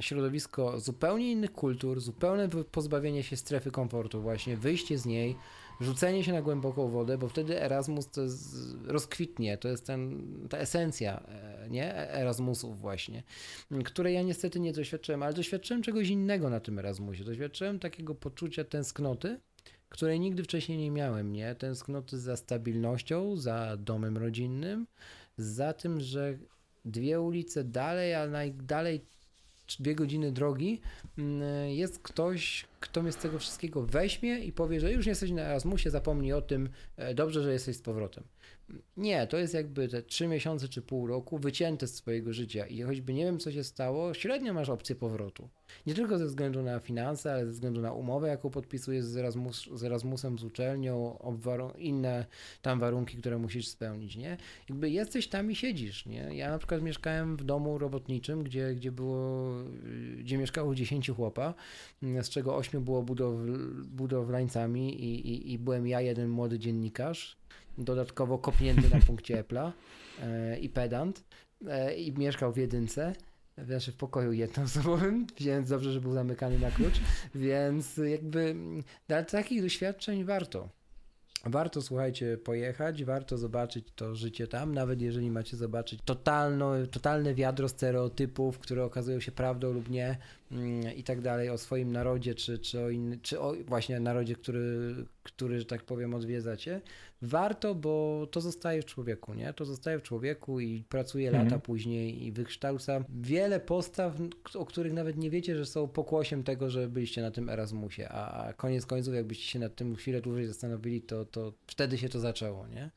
S1: środowisko zupełnie innych kultur, zupełne pozbawienie się strefy komfortu, właśnie wyjście z niej, rzucenie się na głęboką wodę, bo wtedy Erasmus to jest, rozkwitnie, to jest ten, ta esencja e, nie? Erasmusów właśnie, której ja niestety nie doświadczyłem, ale doświadczyłem czegoś innego na tym Erasmusie. Doświadczyłem takiego poczucia tęsknoty, której nigdy wcześniej nie miałem, nie? Tęsknoty za stabilnością, za domem rodzinnym, za tym, że dwie ulice dalej, a najdalej dwie godziny drogi, mm, jest ktoś, kto mnie z tego wszystkiego weźmie i powie, że już nie jesteś na Erasmusie, zapomnij o tym, e, dobrze, że jesteś z powrotem. Nie, to jest jakby te trzy miesiące czy pół roku wycięte z swojego życia i choćby nie wiem, co się stało, średnio masz opcję powrotu. Nie tylko ze względu na finanse, ale ze względu na umowę, jaką podpisujesz z, Erasmus, z Erasmusem, z uczelnią, inne tam warunki, które musisz spełnić, nie? Jakby jesteś tam i siedzisz, nie? Ja na przykład mieszkałem w domu robotniczym, gdzie, gdzie było, gdzie mieszkało 10 chłopa, z czego 8 było budow, budowlańcami i, i, i byłem ja, jeden młody dziennikarz, dodatkowo kopnięty na punkcie Apple'a e, i pedant e, i mieszkał w jedynce. Znaczy w pokoju jednoosobowym, *laughs* więc dobrze, że był zamykany na klucz, więc jakby dla takich doświadczeń warto. Warto, słuchajcie, pojechać, warto zobaczyć to życie tam, nawet jeżeli macie zobaczyć totalno, totalne wiadro stereotypów, które okazują się prawdą lub nie i tak dalej o swoim narodzie, czy, czy, o, inny, czy o właśnie narodzie, który, który, że tak powiem, odwiedzacie warto, bo to zostaje w człowieku, nie? To zostaje w człowieku i pracuje mhm. lata później i wykształca wiele postaw, o których nawet nie wiecie, że są pokłosiem tego, że byliście na tym Erasmusie, a koniec końców, jakbyście się nad tym chwilę dłużej zastanowili, to, to wtedy się to zaczęło, nie?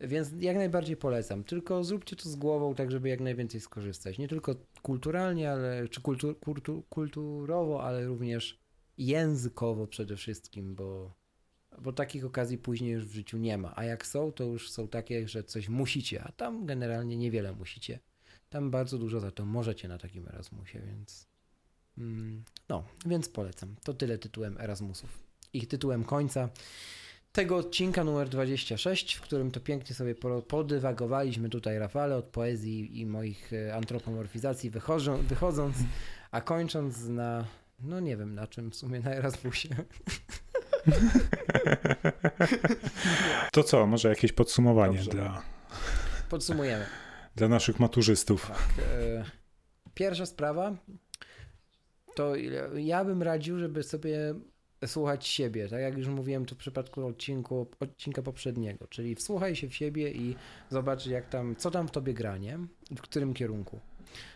S1: Więc jak najbardziej polecam. Tylko zróbcie to z głową, tak żeby jak najwięcej skorzystać. Nie tylko kulturalnie, ale czy kultur, kultur, kulturowo, ale również językowo przede wszystkim, bo bo takich okazji później już w życiu nie ma. A jak są, to już są takie, że coś musicie, a tam generalnie niewiele musicie. Tam bardzo dużo za to możecie na takim Erasmusie, więc mm, no, więc polecam. To tyle tytułem Erasmusów. Ich tytułem końca tego odcinka numer 26, w którym to pięknie sobie podywagowaliśmy tutaj Rafale od poezji i moich e, antropomorfizacji wychodzą, wychodząc, a kończąc na, no nie wiem na czym, w sumie na Erasmusie. *laughs*
S2: To co, może jakieś podsumowanie
S1: Dobrze.
S2: dla,
S1: Podsumujemy.
S2: dla naszych maturzystów.
S1: Tak, e, pierwsza sprawa to ja bym radził, żeby sobie słuchać siebie, tak jak już mówiłem tu w przypadku odcinku, odcinka poprzedniego, czyli wsłuchaj się w siebie i zobacz jak tam, co tam w tobie gra, nie? W którym kierunku.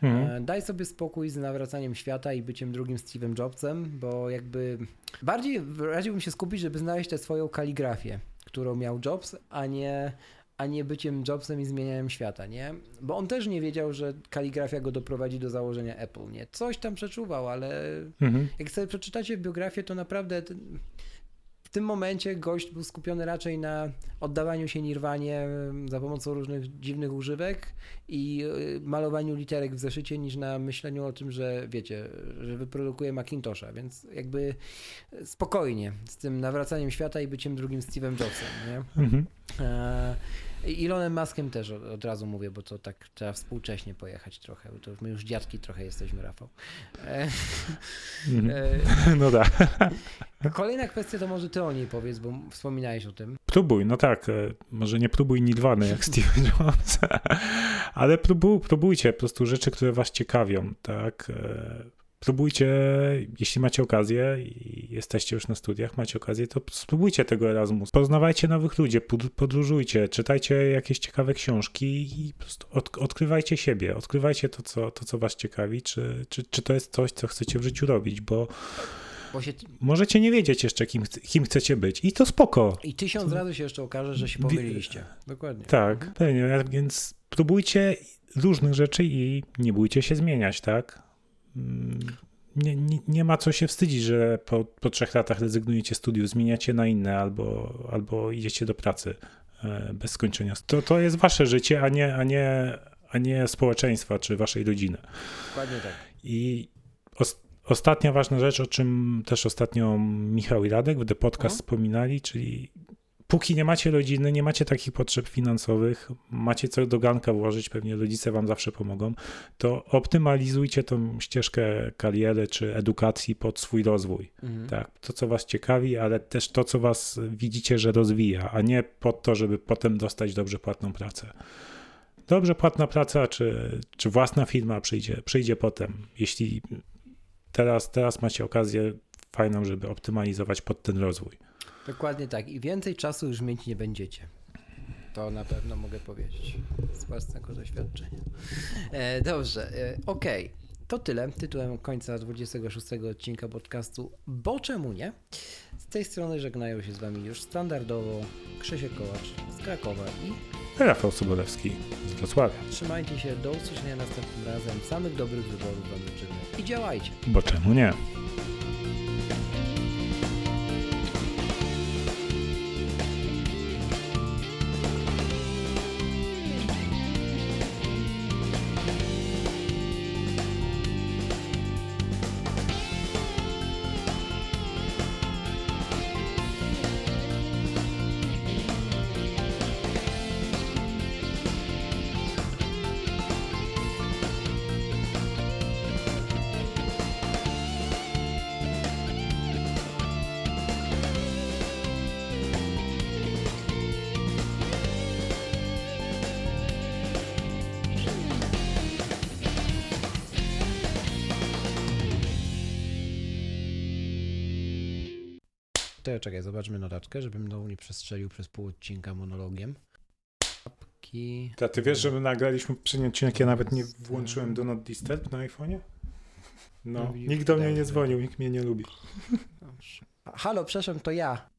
S2: Mhm.
S1: E, Daj sobie spokój z nawracaniem świata i byciem drugim Steve'em Jobsem, bo jakby bardziej radziłbym się skupić, żeby znaleźć tę swoją kaligrafię, którą miał Jobs, a nie, a nie byciem Jobsem i zmienianiem świata, nie? Bo on też nie wiedział, że kaligrafia go doprowadzi do założenia Apple, nie? Coś tam przeczuwał, ale
S2: Mhm.
S1: jak sobie przeczytacie biografię, to naprawdę w tym momencie gość był skupiony raczej na oddawaniu się nirwanie za pomocą różnych dziwnych używek i y, malowaniu literek w zeszycie, niż na myśleniu o tym, że wiecie, że wyprodukuje Macintosha, więc jakby spokojnie z tym nawracaniem świata i byciem drugim Steve'em Jobsem, nie?
S2: Mhm.
S1: E, I Elonem Muskiem też od, razu mówię, bo to tak trzeba współcześnie pojechać trochę, bo to my już dziadki trochę jesteśmy, Rafał. E,
S2: Mhm.
S1: e, *laughs*
S2: No tak.
S1: Kolejna kwestia to może ty o niej powiedz, bo wspominałeś o tym.
S2: Próbuj, no tak, e, może nie próbuj Nirwany jak Steve *laughs* Jobs, ale próbuj, próbujcie po prostu rzeczy, które was ciekawią, tak. E, Próbujcie, jeśli macie okazję i jesteście już na studiach, macie okazję, to spróbujcie tego Erasmus. Poznawajcie nowych ludzi, pod- podróżujcie, czytajcie jakieś ciekawe książki i po prostu od, odkrywajcie siebie, odkrywajcie to co, to, co was ciekawi, czy, czy, czy to jest coś, co chcecie w życiu robić, bo
S1: się,
S2: możecie nie wiedzieć jeszcze, kim, kim chcecie być i to spoko.
S1: I tysiąc razy się jeszcze okaże, że się pomyliliście. Dokładnie.
S2: Tak, pewnie, więc próbujcie różnych rzeczy i nie bójcie się zmieniać, tak? Mm, Nie, nie, nie ma co się wstydzić, że po, po trzech latach rezygnujecie z studiów, zmieniacie na inne albo, albo idziecie do pracy e, bez skończenia. To, to jest wasze życie, a nie, a, nie, a nie społeczeństwa czy waszej rodziny.
S1: Dokładnie tak.
S2: I os, ostatnia ważna rzecz, o czym też ostatnio Michał i Radek w The Podcast
S1: Mhm.
S2: wspominali, czyli póki nie macie rodziny, nie macie takich potrzeb finansowych, macie co do ganka włożyć, pewnie rodzice wam zawsze pomogą, to optymalizujcie tą ścieżkę kariery czy edukacji pod swój rozwój.
S1: Mhm.
S2: Tak, to co was ciekawi, ale też to, co was widzicie, że rozwija, a nie pod to, żeby potem dostać dobrze płatną pracę. Dobrze płatna praca, czy, czy własna firma przyjdzie, przyjdzie potem. Jeśli teraz, teraz macie okazję fajną, żeby optymalizować pod ten rozwój.
S1: Dokładnie tak. I więcej czasu już mieć nie będziecie. To na pewno mogę powiedzieć z własnego doświadczenia. E, dobrze, e, okej. To tyle tytułem końca 26 odcinka podcastu Bo czemu nie? Z tej strony żegnają się z Wami już standardowo Krzysiek Kołacz z Krakowa i
S2: Rafał Sobolewski z Wrocławia.
S1: trzymajcie się, do usłyszenia następnym razem. Samych dobrych wyborów Wam życzymy i działajcie.
S2: Bo czemu nie?
S1: Zobaczmy notatkę, żebym znowu nie przestrzelił przez pół odcinka monologiem. Apki.
S2: A ty wiesz, że my nagraliśmy poprzedni odcinek, ja nawet nie włączyłem Do Not Disturb na iPhone'ie? No,
S1: No,
S2: nikt do mnie nie dzwonił, nikt mnie nie lubi.
S1: Halo, przepraszam, to ja.